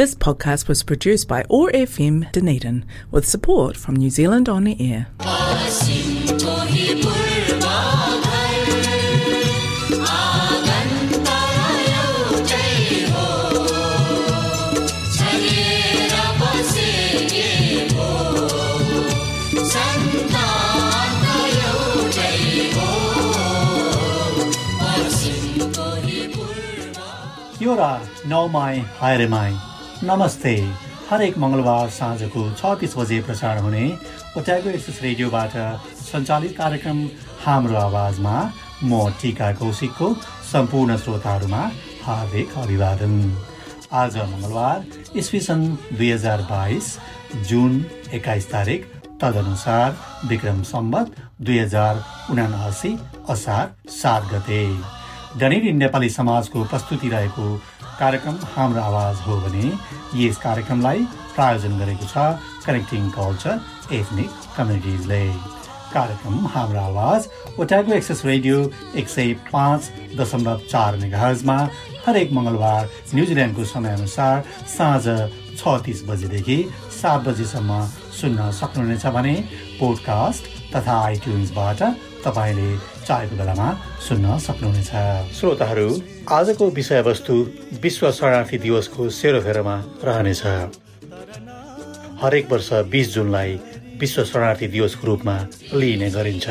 This podcast was produced by ORFM Dunedin with support from New Zealand On Air. Kia ora, nau mai, haere mai. नमस्ते। हरेक मङ्गलबार साँझको छ तिस बजे प्रसारण हुने ओट्यागो एक्सेस रेडियोबाट सञ्चालित कार्यक्रम हाम्रो आवाजमा म टिका कौशिकको सम्पूर्ण श्रोताहरूमा हार्दिक अभिवादन। आज मङ्गलबार इस्वी सन् दुई हजार बाइस जुन एक्काइस तारिक तदनुसार विक्रम सम्बत दुई हजार उनासी असार सात गते। दैनिक नेपाली समाजको प्रस्तुति रहेको कार्यक्रम हाम्रो आवाज हो भने यस कार्यक्रमलाई प्रायोजन गरेको छ कनेक्टिङ कल्चर एथनिक कम्युनिटिजले कार्यक्रम हाम्रो आवाज ओटाको एक्सेस रेडियो एक सय पाँच दशमलव चार मेगाहजमा हरेक मङ्गलबार न्युजिल्यान्डको समयअनुसार साँझ छ तिस बजेदेखि सात बजीसम्म सुन्न सक्नुहुनेछ भने पोडकास्ट तथा आइट्युन्सबाट तपाईँले चाहेको बेलामा सुन्न सक्नुहुनेछ। श्रोताहरू आजको विषयवस्तु विश्व शरणार्थी दिवसको सेरोफेरोमा रहनेछ। हरेक वर्ष बिस जुनलाई विश्व शरणार्थी दिवसको रूपमा लिइने गरिन्छ।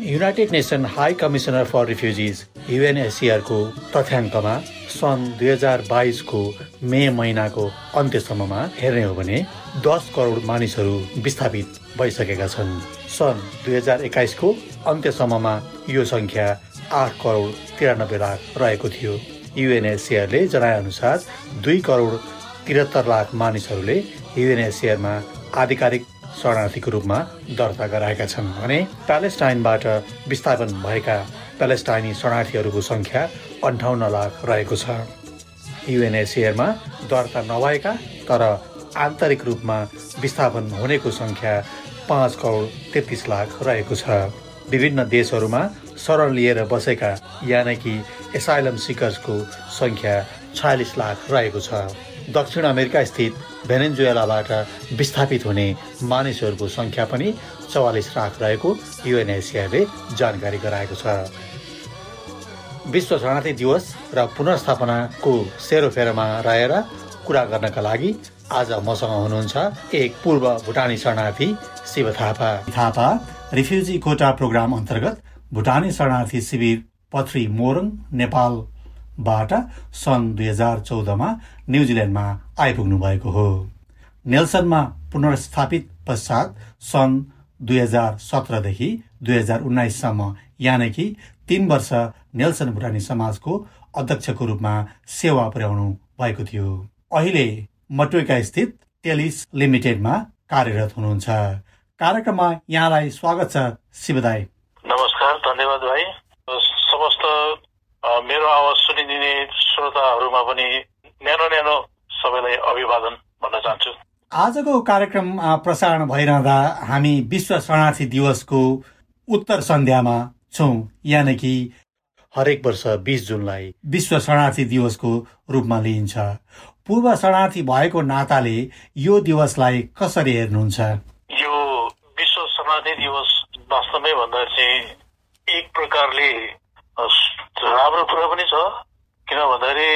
United Nation High Commissioner for Refugees युएनएसिआरको तथ्याङ्कमा सन् दुई हजार बाइसको मे महिनाको अन्त्यसम्ममा हेर्ने हो भने दस करोड मानिसहरू विस्थापित भइसकेका छन्। सन् दुई हजार एक्काइसको अन्त्यसम्ममा यो सङ्ख्या आठ करोड तिरानब्बे लाख रहेको थियो। युएनएसिआरले जनाएअनुसार दुई करोड त्रिहत्तर लाख मानिसहरूले युएनएसिआरमा आधिकारिक शरणार्थीको रूपमा दर्ता गराएका छन् भने प्यालेस्टाइनबाट विस्थापन भएका प्यालेस्टाइनी शरणार्थीहरूको सङ्ख्या अन्ठाउन्न लाख रहेको छ। युएनएसिआरमा दर्ता नभएका तर आन्तरिक रूपमा विस्थापन हुनेको सङ्ख्या पाँच करोड तेत्तिस लाख रहेको छ। विभिन्न देशहरूमा शरण लिएर बसेका यानि कि एसाइलम सिकर्सको सङ्ख्या छयालिस लाख रहेको छ। दक्षिण अमेरिका स्थित भेनेजुएलाबाट विस्थापित हुने मानिसहरूको सङ्ख्या पनि चौवालिस लाख रहेको युएनएसिआरले जानकारी गराएको छ। विश्व शरणार्थी दिवस र पुनर्स्थापनाको सेरोफेरोमा रहेर कुरा गर्नका लागि आज मसँग हुनुहुन्छ एक पूर्व भुटानी शरणार्थी Shiv Thapa. Thapa refugee quota programme अन्तर्गत भुटानी शरणार्थी शिविर पथरी मोरङ नेपालबाट सन् दुई हजार चौधमा न्युजिल्यान्डमा आइपुग्नु भएको हो। नेल्सनमा पुनर्स्थापित पश्चात सन् दुई हजार सत्रदेखि दुई हजार उन्नाइससम्म यानि कि तीन वर्ष नेल्सन भुटानी समाजको अध्यक्षको रूपमा सेवा पुर्याउनु भएको थियो। अहिले मटुका स्थित टेलिस लिमिटेडमा कार्यरत हुनुहुन्छ। कार्यक्रममा यहाँलाई स्वागत छ शिवदाई नमस्कार धन्यवाद भाइ। समस्त मेरो आवाज सुनिदिने श्रोताहरूमा पनि न्यानो न्यानो सबैलाई अभिवादन भन्न चाहन्छु। आजको कार्यक्रम प्रसारण भइरहँदा हामी विश्व शरणार्थी दिवसको उत्तर सन्ध्यामा छौँ। यानि कि हरेक वर्ष बिस जुनलाई विश्व शरणार्थी दिवसको रूपमा लिइन्छ। पूर्व शरणार्थी भएको नाताले यो दिवसलाई कसरी हेर्नुहुन्छ? यो विश्व शरणार्थी दिवस वास्तवमै भन्दा चाहिँ एक प्रकारले राम्रो कुरा पनि छ। किन भन्दाखेरि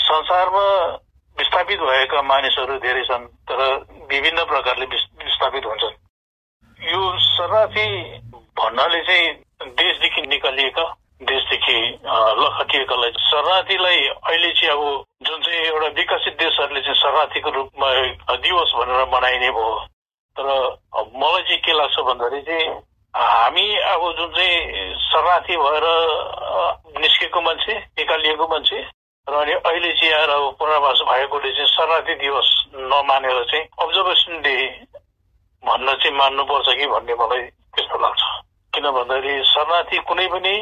संसारमा विस्थापित भएका मानिसहरू धेरै छन् तर विभिन्न प्रकारले विस्थापित हुन्छन्। यो शरणार्थी भन्नाले चाहिँ देशदेखि निकालिएका देशदेखि लखटिएकालाई शरणार्थीलाई अहिले चाहिँ अब जुन चाहिँ एउटा विकसित देशहरूले चाहिँ शरणार्थीको रूपमा दिवस भनेर मनाइने भयो। तर मलाई चाहिँ के लाग्छ भन्दाखेरि चाहिँ हामी अब जुन चाहिँ शरणार्थी भएर निस्केको मान्छे निकालिएको मान्छे र अनि अहिले चाहिँ आएर अब पुनर्वास भएकोले चाहिँ शरणार्थी दिवस नमानेर चाहिँ अब्जर्भेसन डे भन्न चाहिँ मान्नुपर्छ कि भन्ने मलाई त्यस्तो लाग्छ। किन भन्दाखेरि शरणार्थी कुनै पनि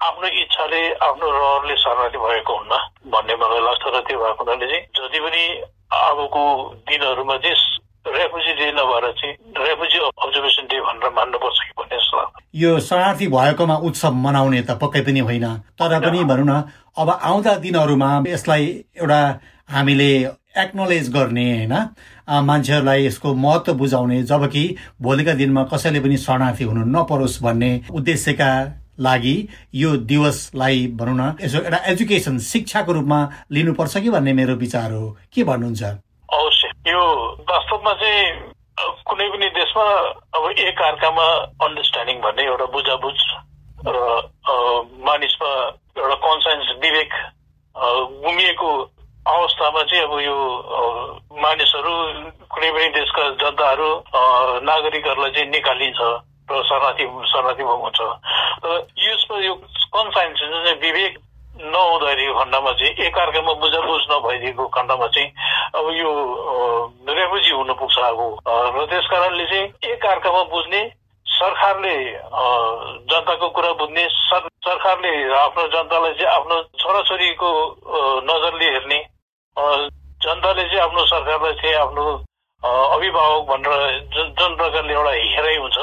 आफ्नो इच्छाले आफ्नो रहरले शरणार्थी भएको हुन्न भन्ने मलाई लाग्छ र त्यो भएको हुनाले चाहिँ जति पनि अबको दिनहरूमा चाहिँ रेफ्युजी डे नभएर चाहिँ रेफ्युजी अब्जर्भेसन डे भनेर मान्नुपर्छ कि भन्ने जस्तो लाग्छ। यो शरणार्थी भएकोमा उत्सव मनाउने त पक्कै पनि होइन। तर पनि भनौँ न अब आउँदा दिनहरूमा यसलाई एउटा हामीले एक्नोलेज गर्ने होइन? मान्छेहरूलाई यसको महत्त्व बुझाउने जबकि भोलिका दिनमा कसैले पनि शरणार्थी हुनु नपरोस् भन्ने उद्देश्यका लागि यो दिवसलाई भनौँ न यसो एउटा एजुकेसन शिक्षाको रूपमा लिनुपर्छ कि भन्ने मेरो विचार हो? के भन्नुहुन्छ? अवश्य। यो वास्तवमा चाहिँ कुनै पनि देशमा अब एक अर्कामा अन्डरस्ट्यान्डिङ भन्ने एउटा बुझाबुझ र मानिसमा एउटा कन्साइन्स विवेक गुमिएको अवस्थामा चाहिँ अब यो मानिसहरू कुनै पनि देशका जनताहरू नागरिकहरूलाई चाहिँ निकालिन्छ। र शरणार्थी शरणार्थी हुन्छ र यसमा यो कन्साइन्स जुन चाहिँ विवेक नहुँदाखेरि खण्डमा चाहिँ एकअर्कामा बुझाबुझ नभइदिएको खण्डमा चाहिँ अब यो रेफ्युजी हुन पुग्छ अब र त्यस कारणले चाहिँ एकअर्कामा बुझ्ने सरकारले जनताको कुरा बुझ्ने सरकारले आफ्नो जनतालाई चाहिँ आफ्नो छोराछोरीको नजरले हेर्ने जनताले चाहिँ आफ्नो सरकारलाई चाहिँ आफ्नो अभिभावक भनेर जुन जुन प्रकारले एउटा हेराइ हुन्छ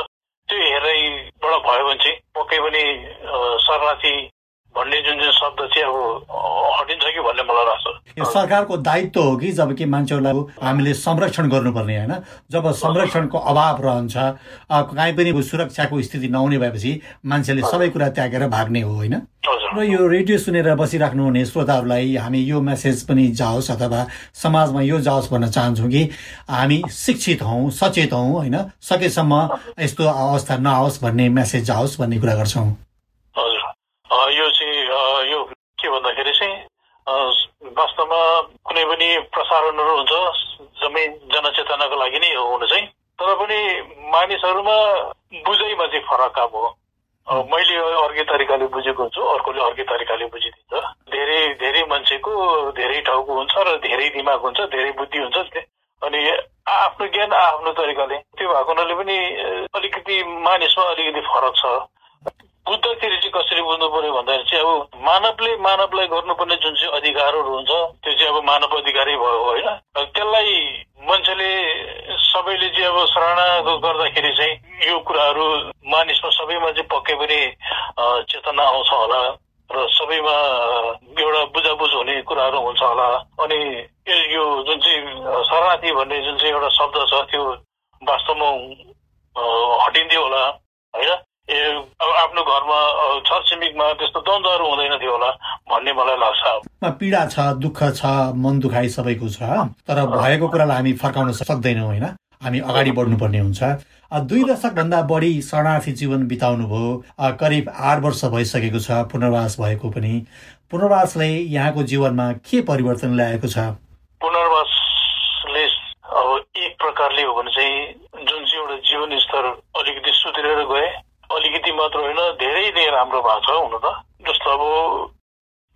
त्यो हेराइबाट भयो भने चाहिँ पक्कै पनि शरणार्थी भन्ने जुन जुन शब्द चाहिँ अब हटिन्छ कि भन्ने मलाई लाग्छ। यो सरकारको दायित्व हो कि जब कि मान्छेहरूलाई हामीले संरक्षण गर्नुपर्ने होइन? जब संरक्षणको अभाव रहन्छ कहीँ पनि सुरक्षाको स्थिति नहुने भएपछि मान्छेले सबै कुरा त्यागेर भाग्ने हो होइन? र यो रेडियो सुनेर बसिराख्नु हुने श्रोताहरूलाई हामी यो मेसेज पनि जाओस् अथवा समाजमा यो जाओस् भन्न चाहन्छौँ कि हामी शिक्षित हौँ सचेत हौँ होइन? सकेसम्म यस्तो अवस्था नआओस् भन्ने मेसेज जाओस् भन्ने कुरा गर्छौँ। यो चाहिँ यो के भन्दाखेरि चाहिँ वास्तवमा कुनै पनि प्रसारणहरू हुन्छ जम्मै जनचेतनाको लागि नै हो हुनु चाहिँ तर पनि मानिसहरूमा बुझाइमा चाहिँ फरक काम हो मैले अर्कै तरिकाले बुझेको हुन्छु अर्कोले अर्कै तरिकाले बुझिदिन्छ धेरै धेरै मान्छेको धेरै टाउको हुन्छ र धेरै दिमाग हुन्छ धेरै बुद्धि हुन्छ अनि आफ्नो ज्ञान आफ्नो तरिकाले त्यो भएको हुनाले पनि अलिकति मानिसमा अलिकति फरक छ बुद्धखेरि चाहिँ कसरी बुझ्नु पर्यो भन्दाखेरि चाहिँ अब मानवले मानवलाई गर्नुपर्ने जुन चाहिँ अधिकारहरू हुन्छ त्यो चाहिँ अब मानव अधिकारै भयो होइन? त्यसलाई मान्छेले सबैले चाहिँ अब सराहना गर्दाखेरि चाहिँ यो कुराहरू मानिसमा सबैमा चाहिँ पक्कै पनि चेतना आउँछ होला र सबैमा एउटा बुझाबुझ हुने कुराहरू हुन्छ होला। अनि यो जुन चाहिँ शरणार्थी भन्ने जुन चाहिँ एउटा शब्द छ त्यो वास्तवमा हटिन्थ्यो होला होइन? आफ्नो घरमा छरछिमेकमा त्यस्तो द्वन्द्वहरू हुँदैन थियो होला भन्ने मलाई लाग्छ पीडा छ दुःख छ मन दुखाइ सबैको छ तर भएको कुरालाई हामी फर्काउन सक्दैनौँ होइन? हामी अगाडि बढ्नुपर्ने हुन्छ। दुई दशक भन्दा बढी शरणार्थी जीवन बिताउनु भयो करिब आठ वर्ष भइसकेको छ पुनर्वास भएको पनि। पुनर्वासले यहाँको जीवनमा के परिवर्तन ल्याएको छ? पुनर्वासले अब एक प्रकारले हो भने चाहिँ जुन चाहिँ एउटा जीवन स्तर अलिकति सुध्रेर गए अलिकति मात्र होइन धेरै नै राम्रो भएको छ हुन त। जस्तो अब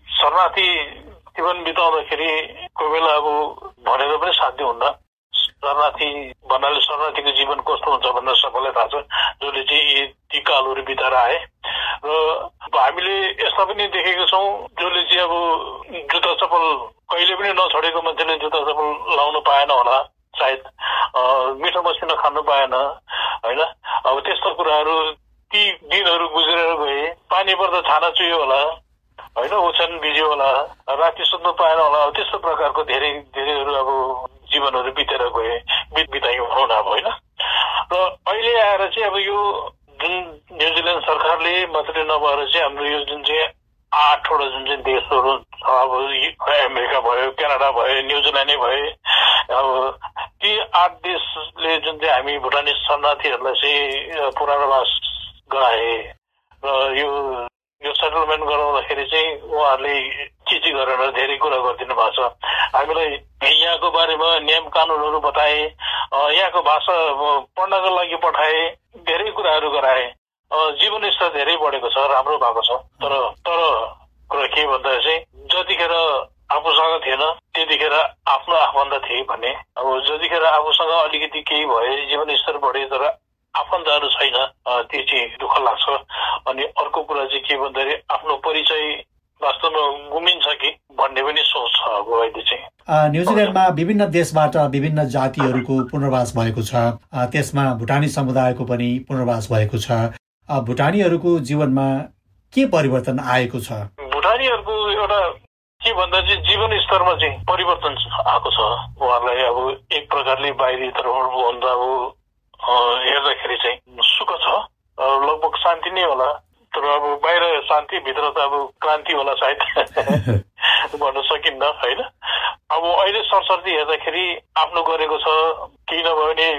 शरणार्थी जीवन बिताउँदाखेरि कोही बेला अब भनेर पनि साध्य हुन्न। शरणार्थी भन्नाले शरणार्थीको जीवन कस्तो हुन्छ भनेर सबैलाई थाहा छ जसले चाहिँ ती कालहरू बिताएर आए। र हामीले यस्ता पनि देखेका छौँ जसले चाहिँ अब जुत्ता चप्पल कहिले पनि नछोडेको मान्छेले जुत्ता चप्पल लाउनु पाएन होला सायद मिठो मसिनो खानु पाएन होइन? अब त्यस्तो कुराहरू ती दिनहरू गुज्रेर गए। पानी पर्दा छाना चुयो होला। होइन ओछ्यान भिज्यो होला। राति सुत्नु पाएन होला। त्यस्तो प्रकारको धेरै धेरैहरू अब जीवनहरू बितेर गए। बित बितायौँ भनौँ न अब होइन? र अहिले आएर चाहिँ अब यो जुन न्युजिल्यान्ड सरकारले मात्रै नभएर चाहिँ हाम्रो यो जुन चाहिँ आठवटा जुन चाहिँ देशहरू छ अब अमेरिका भयो क्यानाडा भयो न्युजिल्यान्डै भयो अब ती आठ देशले जुन चाहिँ हामी भुटानी शरणार्थीहरूलाई चाहिँ पुनर्वास गराए र यो यो सेटलमेन्ट गराउँदाखेरि चाहिँ उहाँहरूले चिची गरेर धेरै कुरा गरिदिनु भएको छ। हामीलाई यहाँको बारेमा नियम कानुनहरू बताए यहाँको भाषा पढ्नको लागि पठाए धेरै कुराहरू गराए। जीवन स्तर धेरै बढेको छ राम्रो भएको छ। तर तर कुरा के भन्दा चाहिँ जतिखेर आफूसँग थिएन त्यतिखेर आफ्नो आफन्त थिए भने अब जतिखेर आफूसँग अलिकति केही भए जीवन स्तर बढे तर आफन्तहरू छैन त्यो चाहिँ दुःख लाग्छ। अनि अर्को कुरा चाहिँ के भन्दाखेरि आफ्नो परिचय वास्तवमा गुमिन्छ कि भन्ने पनि सोच छ अब अहिले चाहिँ। न्युजिल्यान्डमा विभिन्न देशबाट विभिन्न जातिहरूको पुनर्वास भएको छ। त्यसमा भुटानी समुदायको पनि पुनर्वास भएको छ। भुटानीहरूको जीवनमा के परिवर्तन आएको छ? भुटानीहरूको एउटा के भन्दा चाहिँ जीवन स्तरमा चाहिँ परिवर्तन आएको छ। उहाँहरूलाई अब एक प्रकारले बाहिरी तर्फबाट भन्दा अब हेर्दाखेरि चाहिँ सुख छ। लगभग शान्ति नै होला। तर अब बाहिर शान्ति भित्र त अब क्रान्ति होला सायद। भन्न सकिन्न होइन? अब अहिले सरसर्ती हेर्दाखेरि आफ्नो गरेको छ। केही नभए भने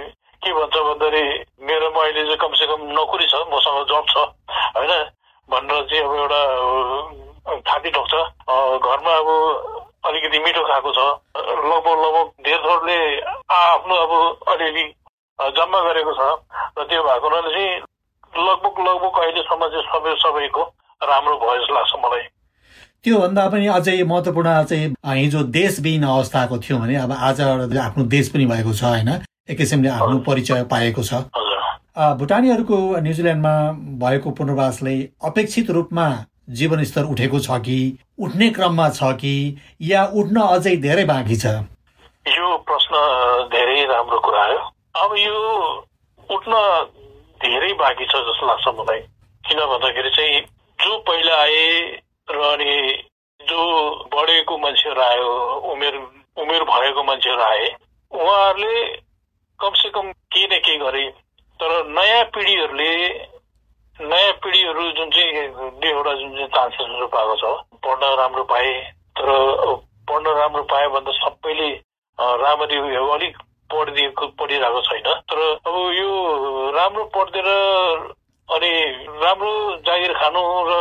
के भन्छ भन्दाखेरि मेरोमा अहिले चाहिँ कमसेकम नोकरी छ मसँग जब छ होइन? भनेर चाहिँ अब एउटा थाती ठोक्छ। घरमा अब अलिकति मिठो खाएको छ। लगभग लगभग धेर थोरले आफ्नो अब अलिअलि जम्मा गरेको छ र त्यो भएको हुनाले चाहिँ लगभग लगभग अहिलेसम्म चाहिँ सबै सबैको राम्रो भयो जस्तो लाग्छ मलाई। त्योभन्दा पनि अझै महत्वपूर्ण चाहिँ हिजो देशविहीन अवस्थाको थियो भने अब आज आफ्नो देश पनि भएको छ होइन? एक किसिमले आफ्नो परिचय पाएको छ। भुटानीहरूको न्युजिल्यान्डमा भएको पुनर्वासले अपेक्षित रूपमा जीवनस्तर उठेको छ कि उठ्ने क्रममा छ कि या उठ्न अझै धेरै बाँकी छ? यो प्रश्न धेरै राम्रो कुरा हो अब यो उठ्न धेरै बाँकी छ जस्तो लाग्छ मलाई। किन भन्दाखेरि चाहिँ जो पहिला आए र अनि जो बढेको मान्छेहरू आयो उमेर उमेर भएको मान्छेहरू आए उहाँहरूले कमसेकम केही न केही गरे तर नयाँ पिँढीहरूले नयाँ पिँढीहरू जुन चाहिँ एउटा जुन चाहिँ चान्सेसहरू पाएको छ पढ्न राम्रो पाए तर पढ्न राम्रो पायो भन्दा सबैले राम्ररी अलिक पढिदिएको पढिरहेको छैन। तर अब यो राम्रो पढिदिएर अनि राम्रो जागिर खानु र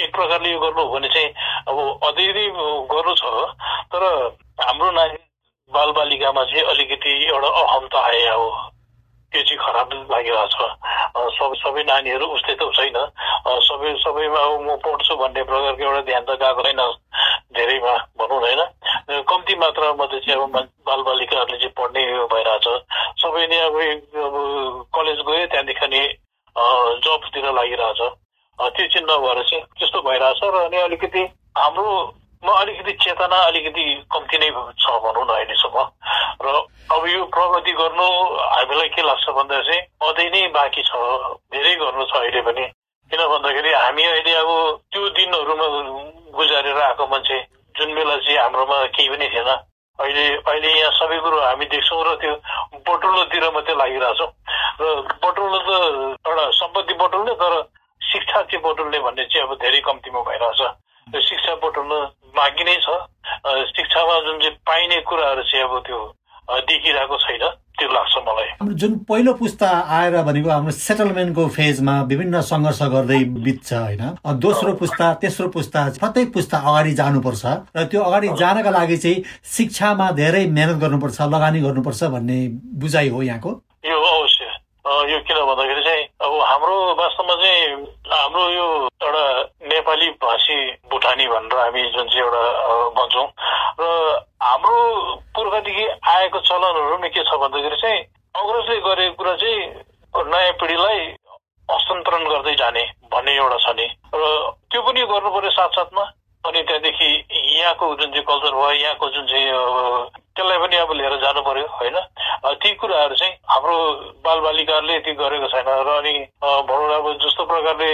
एक प्रकारले यो गर्नु हो भने चाहिँ अब अझै गर्नु छ। तर हाम्रो नानी बालबालिकामा चाहिँ अलिकति एउटा अहमता आए अब त्यो चाहिँ खराब लागिरहेको छ। सबै सबै नानीहरू उस्तै त छैन। सबै सबैमा अब म पढ्छु भन्ने प्रकारको एउटा ध्यान त गएको छैन। धेरैमा भनौँ न होइन? कम्ती मात्रामा मात्रै चाहिँ अब बालबालिकाहरूले चाहिँ पढ्ने भइरहेछ। सबै नै अब अब कलेज गयो त्यहाँदेखि अनि जबतिर लागिरहेछ। त्यो चाहिँ नभएर चाहिँ त्यस्तो भइरहेछ र अनि अलिकति हाम्रोमा अलिकति चेतना अलिकति कम्ती नै छ भनौँ न अहिलेसम्म। र अब यो प्रगति गर्नु हामीलाई के लाग्छ भन्दा चाहिँ अझै नै बाँकी छ धेरै गर्नु छ अहिले पनि। किन भन्दाखेरि हामी अहिले अब त्यो दिनहरूमा गुजारेर आएको मान्छे जुन बेला चाहिँ हाम्रोमा केही पनि थिएन। अहिले अहिले यहाँ सबै कुरो हामी देख्छौँ र त्यो बटुल्नोतिर मात्रै लागिरहेछौँ। र बटुल्नु त एउटा सम्पत्ति बटुल्ने तर शिक्षा चाहिँ बटुल्ने भन्ने चाहिँ अब धेरै कम्तीमा भइरहेछ। शिक्षा बटुल्नु बाँकी नै छ। शिक्षामा जुन चाहिँ पाइने कुराहरू चाहिँ अब त्यो देखिरहेको छैन त्यो लाग्छ मलाई। जुन पहिलो पुस्ता आएर भनेको हाम्रो सेटलमेन्टको फेजमा विभिन्न सङ्घर्ष गर्दै बित्छ होइन? दोस्रो पुस्ता तेस्रो पुस्ता प्रत्येक पुस्ता अगाडि जानुपर्छ र त्यो अगाडि जानका लागि चाहिँ शिक्षामा धेरै मेहनत गर्नुपर्छ लगानी गर्नुपर्छ भन्ने बुझाइ हो यहाँको। यो अवश्य। यो किन भन्दाखेरि चाहिँ अब हाम्रो वास्तवमा चाहिँ हाम्रो यो एउटा नेपाली भाषी भुटानी भनेर हामी जुन चाहिँ एउटा भन्छौँ। र हाम्रो पूर्वदेखि आएको चलनहरू नै के छ भन्दाखेरि चाहिँ अग्रजले गरेको कुरा चाहिँ नयाँ पिँढीलाई हस्तान्तरण गर्दै जाने भन्ने एउटा छ नि। र त्यो पनि गर्नु पर्यो साथसाथमा। अनि त्यहाँदेखि यहाँको जुन चाहिँ कल्चर भयो यहाँको जुन चाहिँ त्यसलाई पनि अब लिएर जानु पर्यो होइन? ती कुराहरू चाहिँ हाम्रो बालबालिकाहरूले ती गरेको छैन। र अनि भनौँ अब जस्तो प्रकारले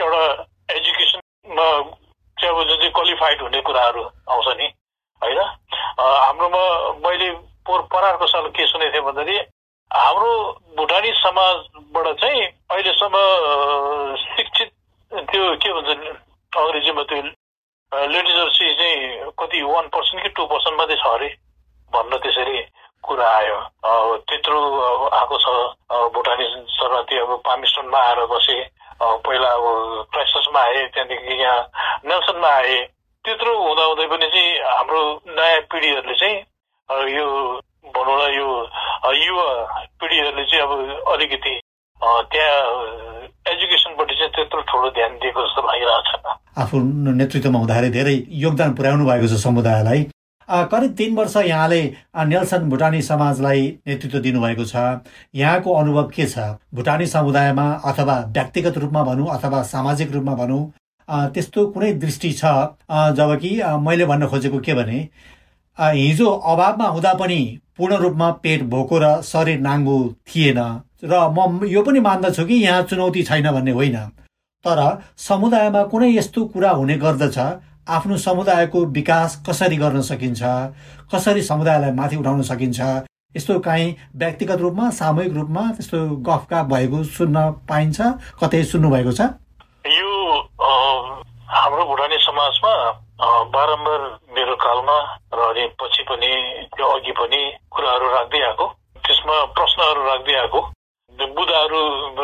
एउटा एजुकेसनमा चाहिँ अब जुन चाहिँ क्वालिफाइड हुने कुराहरू आउँछ नि होइन हाम्रोमा मैले पोहोर परारको साल के सुनेको थिएँ भन्दाखेरि हाम्रो भुटानी समाजबाट चाहिँ अहिलेसम्म शिक्षित त्यो के भन्छ अङ्ग्रेजीमा त्यो लिटरेसी चाहिँ कति वान पर्सेन्ट कि टू पर्सेन्ट मात्रै छ अरे? भन्न त्यसरी कुरा आयो। त्यत्रो आएको छ। भुटानी शरणार्थी अब पामिस्टनमा आएर बसे। पहिला अब क्राइस्टसमा आए त्यहाँदेखि यहाँ नेल्सनमा आए। त्यत्रो हुँदाहुँदै पनि चाहिँ हाम्रो नयाँ पिँढीहरूले चाहिँ यो भनौँ न यो युवा पिँढीहरूले चाहिँ अब अलिकति त्यहाँ एजुकेसनपट्टि चाहिँ त्यत्रो ठुलो ध्यान दिएको जस्तो लागिरहेको छ। आफू नेतृत्वमा हुँदाखेरि धेरै योगदान पुर्याउनु भएको छ समुदायलाई। करिब तिन वर्ष यहाँले नेल्सन भुटानी समाजलाई नेतृत्व दिनुभएको छ। यहाँको अनुभव के छ? भुटानी समुदायमा अथवा व्यक्तिगत रूपमा भनौँ अथवा सामाजिक रूपमा भनौँ त्यस्तो कुनै दृष्टि छ? जब कि मैले भन्न खोजेको के भने हिजो अभावमा हुँदा पनि पूर्ण रूपमा पेट भोको र शरीर नाङ्गो थिएन र म यो पनि मान्दछु कि यहाँ चुनौती छैन भन्ने होइन। तर समुदायमा कुनै यस्तो कुरा हुने गर्दछ आफ्नो समुदायको विकास कसरी गर्न सकिन्छ कसरी समुदायलाई माथि उठाउन सकिन्छ यस्तो काहीँ व्यक्तिगत रूपमा सामूहिक रूपमा त्यस्तो गफका भएको सुन्न पाइन्छ? कतै सुन्नु भएको छ? यो हाम्रो भुटानी समाजमा बारम्बार मेरो कालमा र अनि पछि पनि त्यो अघि पनि कुराहरू राख्दै आएको। त्यसमा प्रश्नहरू राख्दै आएको। बुदाहरू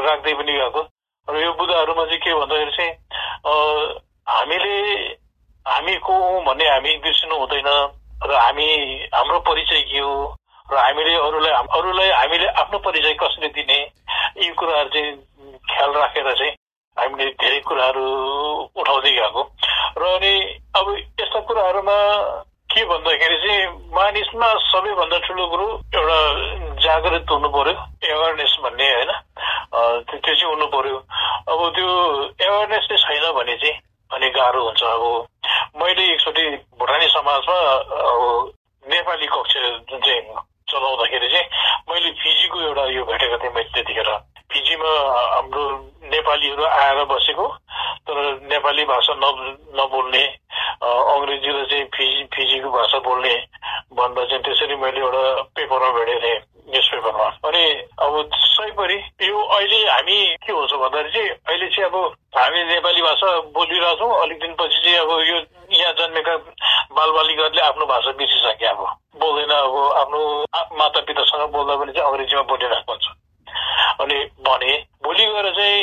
राख्दै पनि गएको। र यो बुदाहरूमा चाहिँ के भन्दाखेरि चाहिँ हामीले हामी को हौँ भन्ने हामी बिर्सिनु हुँदैन। र हामी हाम्रो परिचय के हो? र हामीले अरूलाई अरूलाई हामीले आफ्नो परिचय कसरी दिने? यी कुराहरू चाहिँ ख्याल राखेर चाहिँ हामीले धेरै कुराहरू उठाउँदै गएको। र अनि अब यस्ता कुराहरूमा के भन्दाखेरि चाहिँ मानिसमा सबैभन्दा ठुलो कुरो एउटा जागृत हुनु पर्यो एवेरनेस भन्ने होइन? त्यो चाहिँ हुनु पर्यो अब त्यो एवेरनेस चाहिँ छैन भने चाहिँ अनि गाह्रो हुन्छ अब मैले एकचोटि भुटानी समाजमा अब नेपाली कक्ष जुन चाहिँ चलाउँदाखेरि चाहिँ मैले फिजीको एउटा यो भेटेको थिएँ मैले त्यतिखेर फिजीमा हाम्रो नेपालीहरू आएर बसेको तर नेपाली भाषा न नबोल्ने अङ्ग्रेजीलाई चाहिँ फिजी फिजीको भाषा बोल्ने भन्दा चाहिँ त्यसरी मैले एउटा पेपरमा भेटेको थिएँ न्युज पेपरमा अनि अब सयपरि यो अहिले हामी के हुन्छ भन्दाखेरि चाहिँ अहिले चाहिँ अब हामी नेपाली भाषा बोलिरहेछौँ। अलिक दिनपछि चाहिँ अब यो यहाँ जन्मेका बालबालिकाहरूले आफ्नो भाषा बिर्सिसके अब। बोल्दैन अब आफ्नो माता पितासँग बोल्दा पनि चाहिँ अङ्ग्रेजीमा बोलिरहेको हुन्छ। अनि भने भोलि गएर चाहिँ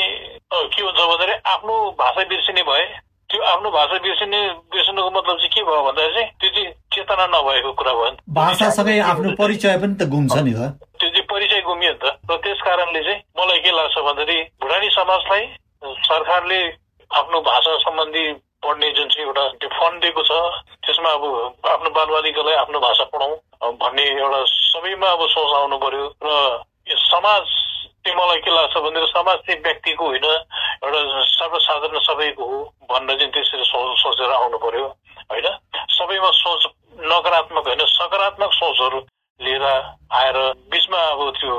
के हुन्छ भन्दाखेरि आफ्नो भाषा बिर्सिने भए त्यो आफ्नो भाषा बिर्सिने बिर्सिनुको मतलब चाहिँ के भयो भन्दाखेरि चाहिँ त्यो चाहिँ चेतना नभएको कुरा भयो। भाषासँगै आफ्नो परिचय पनि त गुम्छ नि त। त्यो चाहिँ परिचय गुमियो नि त। र त्यस कारणले चाहिँ मलाई के लाग्छ भन्दाखेरि भुटानी समाजलाई सरकारले आफ्नो भाषा सम्बन्धी पढ्ने जुन चाहिँ एउटा त्यो फन्ड दिएको छ त्यसमा अब आफ्नो बालबालिकालाई आफ्नो भाषा पढाउँ भन्ने एउटा सबैमा अब सोच आउनु पर्यो र समाज चाहिँ मलाई के लाग्छ भने समाज चाहिँ व्यक्तिको होइन एउटा सर्वसाधारण सबैको हो भनेर चाहिँ त्यसरी सोचेर आउनु पर्यो होइन? सबैमा सोच नकारात्मक होइन सकारात्मक सोचहरू लिएर आएर बिचमा अब त्यो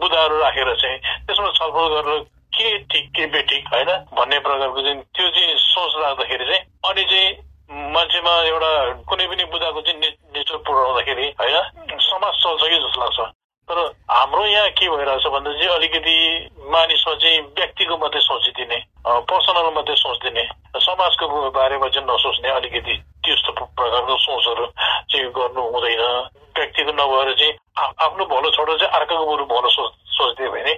बुदाहरू राखेर चाहिँ त्यसमा छलफल गरेर के ठिक के बेठिक होइन भन्ने प्रकारको चाहिँ त्यो चाहिँ सोच राख्दाखेरि चाहिँ अनि चाहिँ मान्छेमा एउटा कुनै पनि बुदाको चाहिँ निचोड पुऱ्याउँदाखेरि होइन समाज चल्छ कि जस्तो लाग्छ। तर हाम्रो यहाँ के भइरहेछ भन्दा चाहिँ अलिकति मानिसमा चाहिँ व्यक्तिको मात्रै सोचिदिने पर्सनल मात्रै सोचिदिने समाजको बारेमा चाहिँ नसोच्ने अलिकति त्यस्तो प्रकारको सोचहरू चाहिँ गर्नु हुँदैन। व्यक्तिको नभएर चाहिँ आफ्नो भलो छोडेर चाहिँ अर्काको बरु भलो सोच सोचिदियो भने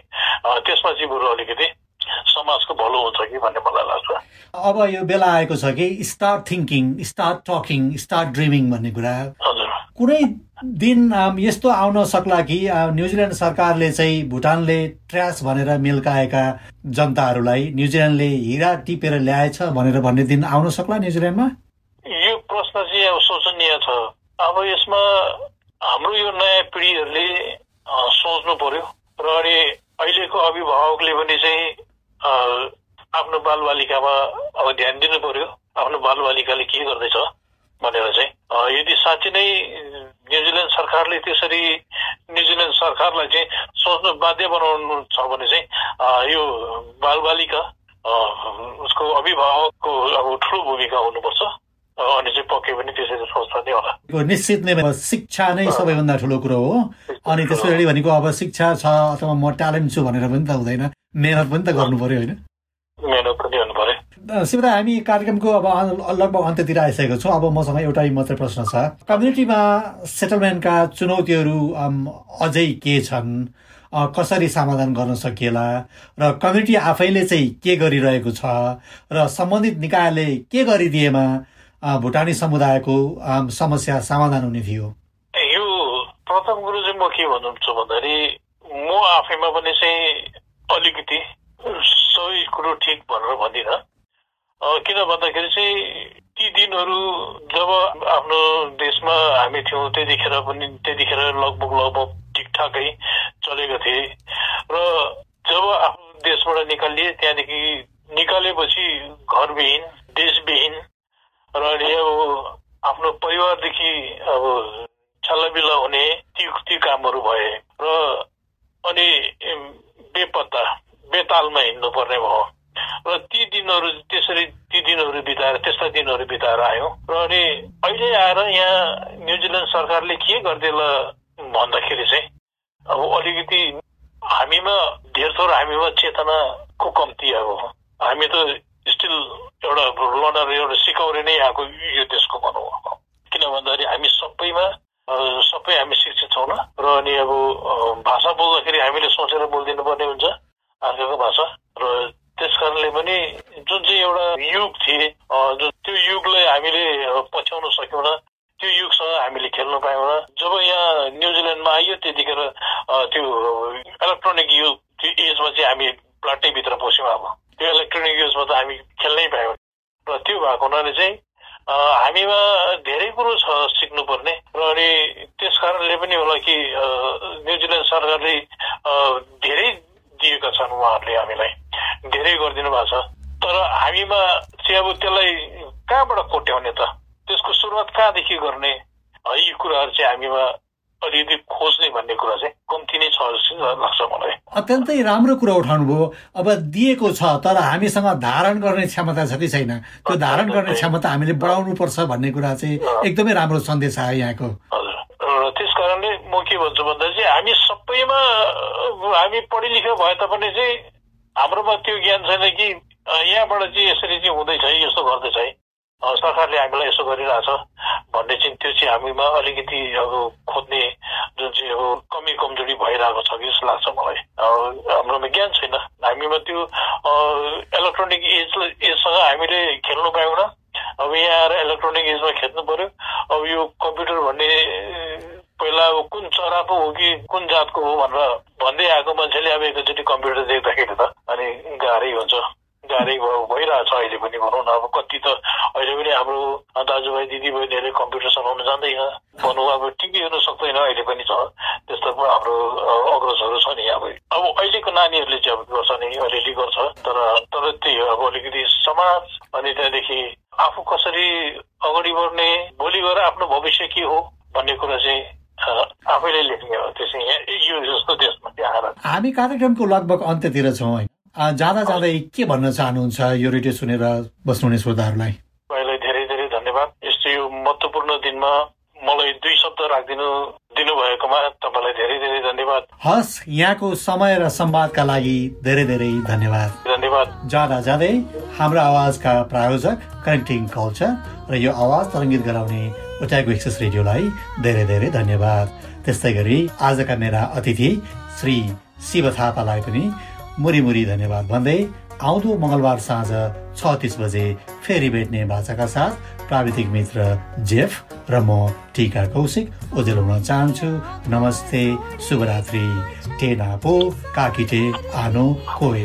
त्यसमा चाहिँ बरु अलिकति समाजको भलो हुन्छ कि भन्ने मलाई लाग्छ। अब यो बेला आएको छ कि start thinking start talking start dreaming भन्ने कुरा। हजुर। कुनै दिन यस्तो आउन सक्ला कि न्युजिल्यान्ड सरकारले चाहिँ भुटानले ट्र्यास भनेर मिल्काएका जनताहरूलाई न्युजिल्यान्डले हिरा टिपेर ल्याएछ भनेर भन्ने दिन आउन सक्ला न्युजिल्यान्डमा यो प्रश्न चाहिँ अब शोचनीय छ। अब यसमा हाम्रो यो नयाँ पिँढीहरूले सोच्नु पर्यो। र अनि अहिलेको अभिभावकले पनि चाहिँ आफ्नो बालबालिकामा अब ध्यान दिनु पर्यो। आफ्नो बालबालिकाले के गर्दैछ भनेर चाहिँ। यदि साँच्ची नै न्युजिल्यान्ड सरकारले त्यसरी न्युजिल्यान्ड सरकारलाई चाहिँ सोच्नु बाध्य बनाउनु छ भने चाहिँ यो बालबालिका उसको अभिभावकको अब ठुलो भूमिका हुनुपर्छ। अनि चाहिँ पक्कै पनि त्यसरी नि होला। निश्चित नै शिक्षा नै सबैभन्दा ठुलो कुरो हो। अनि त्यसरी भनेको अब शिक्षा छ अथवा म ट्यालेन्ट छु भनेर पनि त हुँदैन। मेहनत पनि त गर्नु पर्यो होइन। मेहनत पनि गर्नु पर्यो। शिवदा हामी कार्यक्रमको अब लगभग अन्त्यतिर आइसकेको छौँ। अब मसँग एउटै मात्रै प्रश्न छ। कम्युनिटीमा सेटलमेन्टका चुनौतीहरू अझै के छन्? कसरी समाधान गर्न सकिएला? र कम्युनिटी आफैले चाहिँ के गरिरहेको छ? र सम्बन्धित निकायले के गरिदिएमा? भुटानी समुदायको समस्या समाधान हुने थियो। यो प्रथम कुरो चाहिँ म के भन्नुहुन्छ भन्दाखेरि म आफैमा पनि चाहिँ अलिकति सबै कुरो ठिक भनेर भन्दिनँ। किन भन्दाखेरि चाहिँ ती दिनहरू जब आफ्नो देशमा हामी थियौँ त्यतिखेर पनि त्यतिखेर लगभग लगभग ठिकठाकै चलेको थिए। र जब आफ्नो देशबाट निकालिए त्यहाँदेखि निकालेपछि घरविहीन देशविहीन र अब आफ्नो परिवारदेखि अब छल्लाबिल्ला हुने ती ती कामहरू भए र अनि बेपत्ता बेतालमा हिँड्नु पर्ने भयो। र ती दिनहरू त्यसरी ती दिनहरू बिताएर त्यस्ता दिनहरू बिताएर आयौँ। र अनि अहिले आएर यहाँ न्युजिल्यान्ड सरकारले के गरिदिएला भन्दाखेरि चाहिँ अब अलिकति हामीमा धेर थोर हामीमा चेतनाको कम्ती अब। हामी त स्टिल एउटा लडर एउटा सिकाउने नै आएको यो देशको भनौँ अब किन भन्दाखेरि हामी सबैमा सबै हामी शिक्षित छौँ र अनि अब भाषा बोल्दाखेरि हामीले सोचेर बोलिदिनु पर्ने हुन्छ अर्काको भाषा। र त्यस कारणले पनि जुन चाहिँ एउटा युग थिए जुन त्यो युगलाई हामीले पछ्याउन सक्यौँ त्यो युगसँग हामीले खेल्न पायौँ जब यहाँ न्युजिल्यान्डमा आइयो त्यतिखेर त्यो इलेक्ट्रोनिक युग त्यो एजमा चाहिँ हामी प्लाटैभित्र पस्यौँ अब। त्यो इलेक्ट्रोनिक युजमा त हामी खेल्नै पायौँ। र त्यो भएको हुनाले चाहिँ हामीमा धेरै कुरो छ सिक्नुपर्ने। र अनि त्यस कारणले पनि होला कि न्युजिल्यान्ड सरकारले धेरै दिएका छन् उहाँहरूले हामीलाई। धेरै गरिदिनु भएको छ। तर हामीमा चाहिँ अब त्यसलाई कहाँबाट कोट्याउने त? त्यसको सुरुवात कहाँदेखि गर्ने? यी कुराहरू चाहिँ हामीमा अलिकति खोज्ने भन्ने कुरा चाहिँ कम्ती नै छ जस्तो लाग्छ मलाई। अत्यन्तै राम्रो कुरा उठाउनु भयो अब दिएको छ तर हामीसँग धारण गर्ने क्षमता छ कि छैन। त्यो धारण गर्ने क्षमता हामीले बढाउनु पर्छ भन्ने कुरा चाहिँ एकदमै राम्रो सन्देश आयो यहाँको। हजुर। त्यस कारणले म के भन्छु भन्दा चाहिँ हामी सबैमा हामी पढे लेखे भए तापनि चाहिँ हाम्रोमा त्यो ज्ञान छैन कि यहाँबाट चाहिँ यसरी चाहिँ हुँदैछ यस्तो गर्दैछ है। सरकारले हामीलाई यसो गरिरहेछ। भन्ने चाहिँ त्यो चाहिँ हामीमा अलिकति अब खोज्ने जुन चाहिँ अब कमी कमजोरी भइरहेको छ कि जस्तो लाग्छ मलाई। हाम्रोमा ज्ञान छैन। हामीमा त्यो इलेक्ट्रोनिक एज एजसँग हामीले खेल्नु पायौँ अब यहाँ आएर इलेक्ट्रोनिक एजमा खेल्नु पर्यो। अब यो कम्प्युटर भन्ने पहिला अब कुन चराको हो कि कुन जातको हो भनेर भन्दै आएको मान्छेले अब एकैचोटि कम्प्युटर देख्दाखेरि त अनि गाह्रै हुन्छ। गाह्रै भइरहेछ अहिले पनि भनौँ न। अब कति त अहिले पनि हाम्रो दाजुभाइ दिदीबहिनीहरूले कम्प्युटर चलाउन जान्दैन भनौँ अब टिभी हेर्नु सक्दैन अहिले पनि छ। त्यस्तो हाम्रो अग्रजहरू छ नि। अब अब अहिलेको नानीहरूले चाहिँ अब गर्छ नि अलिअलि गर्छ। तर तर त्यही हो अब अलिकति समाज अनि त्यहाँदेखि आफू कसरी अगाडि बढ्ने भोलि गएर आफ्नो भविष्य के हो भन्ने कुरा चाहिँ आफैले लेख्ने हो। त्यसै यो जस्तो देशमा आएर हामी कार्यक्रमको लगभग अन्त्यतिर छौँ। होइन जाँदा जाँदै के भन्न चाहनुहुन्छ यो रेडियो सुनेर बस्नुहुने श्रोताहरूलाई? तपाईँलाई धेरै धेरै धन्यवाद। यस्तो यो महत्वपूर्ण दिनमा मलाई दुई शब्द राखिदिनु दिनुभएकोमा तपाईँलाई धेरै धेरै धन्यवाद। हस् यहाँको समय र संवादका लागि धेरै धेरै धन्यवाद। धन्यवाद। जाँदा जाँदै हाम्रो आवाजका प्रायोजक कनेक्टिङ कल्चर र यो आवाज तरङ्गित गराउने ओट्यागो एक्सेस रेडियोलाई धेरै धेरै धन्यवाद। त्यस्तै गरी आजका मेरा अतिथि श्री शिव थापालाई पनि मुरी मुरी धन्यवाद भन्दै आउँदो मङ्गलबार साँझ छ तिस बजे फेरि भेट्ने भाषाका साथ प्राविधिक मित्र जेफ र म टिका कौशिक ओजेल हुन चाहन्छु। नमस्ते शुभरात्रि। टेना पो काकिटे आनो कोए